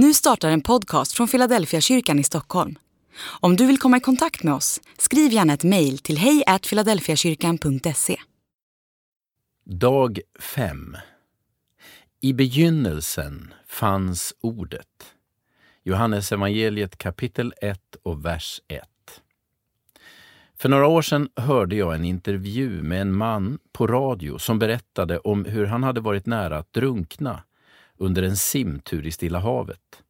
Nu startar en podcast från Philadelphia kyrkan i Stockholm. Om du vill komma i kontakt med oss, skriv gärna ett mejl till hejfiladelfiakyrkan.se. Dag 5 I begynnelsen fanns Ordet. Johannes evangeliet kapitel 1 och vers 1. För några år sedan hörde jag en intervju med en man på radio som berättade om hur han hade varit nära att drunkna under en simtur i Stilla havet.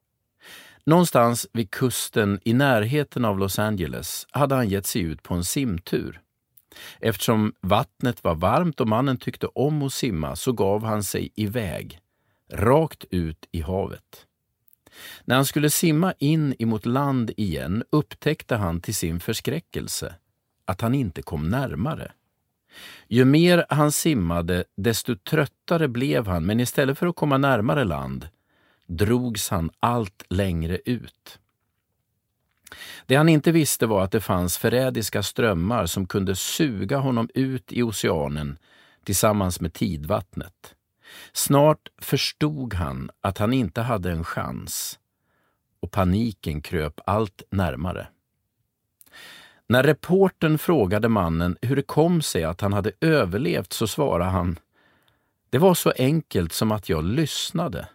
Någonstans vid kusten i närheten av Los Angeles hade han gett sig ut på en simtur. Eftersom vattnet var varmt och mannen tyckte om att simma så gav han sig iväg, rakt ut i havet. När han skulle simma in emot land igen upptäckte han till sin förskräckelse att han inte kom närmare. Ju mer han simmade, desto tröttare blev han, men istället för att komma närmare land drogs han allt längre ut. Det han inte visste var att det fanns förrädiska strömmar som kunde suga honom ut i oceanen tillsammans med tidvattnet. Snart förstod han att han inte hade en chans och paniken kröp allt närmare. När reporten frågade mannen hur det kom sig att han hade överlevt så svarade han Det var så enkelt som att jag lyssnade.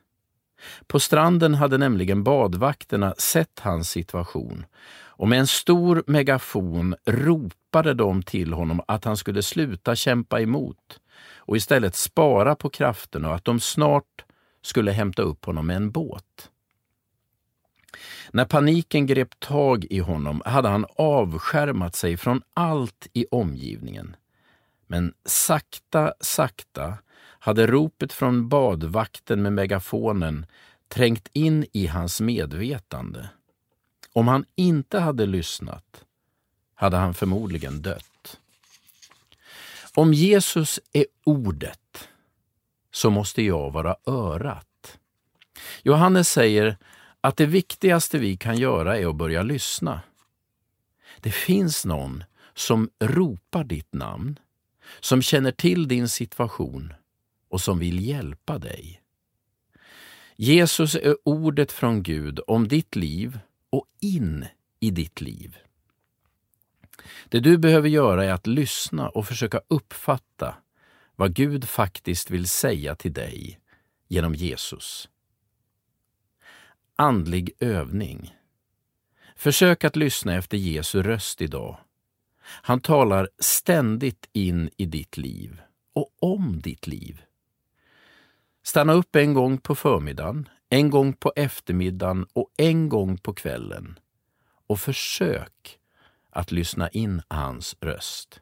På stranden hade nämligen badvakterna sett hans situation och med en stor megafon ropade de till honom att han skulle sluta kämpa emot och istället spara på krafterna och att de snart skulle hämta upp honom med en båt. När paniken grep tag i honom hade han avskärmat sig från allt i omgivningen. Men sakta, sakta hade ropet från badvakten med megafonen trängt in i hans medvetande. Om han inte hade lyssnat hade han förmodligen dött. Om Jesus är ordet så måste jag vara örat. Johannes säger att det viktigaste vi kan göra är att börja lyssna. Det finns någon som ropar ditt namn, som känner till din situation och som vill hjälpa dig. Jesus är ordet från Gud om ditt liv och in i ditt liv. Det du behöver göra är att lyssna och försöka uppfatta vad Gud faktiskt vill säga till dig genom Jesus. Andlig övning. Försök att lyssna efter Jesu röst idag. Han talar ständigt in i ditt liv och om ditt liv. Stanna upp en gång på förmiddagen, en gång på eftermiddagen och en gång på kvällen och försök att lyssna in hans röst.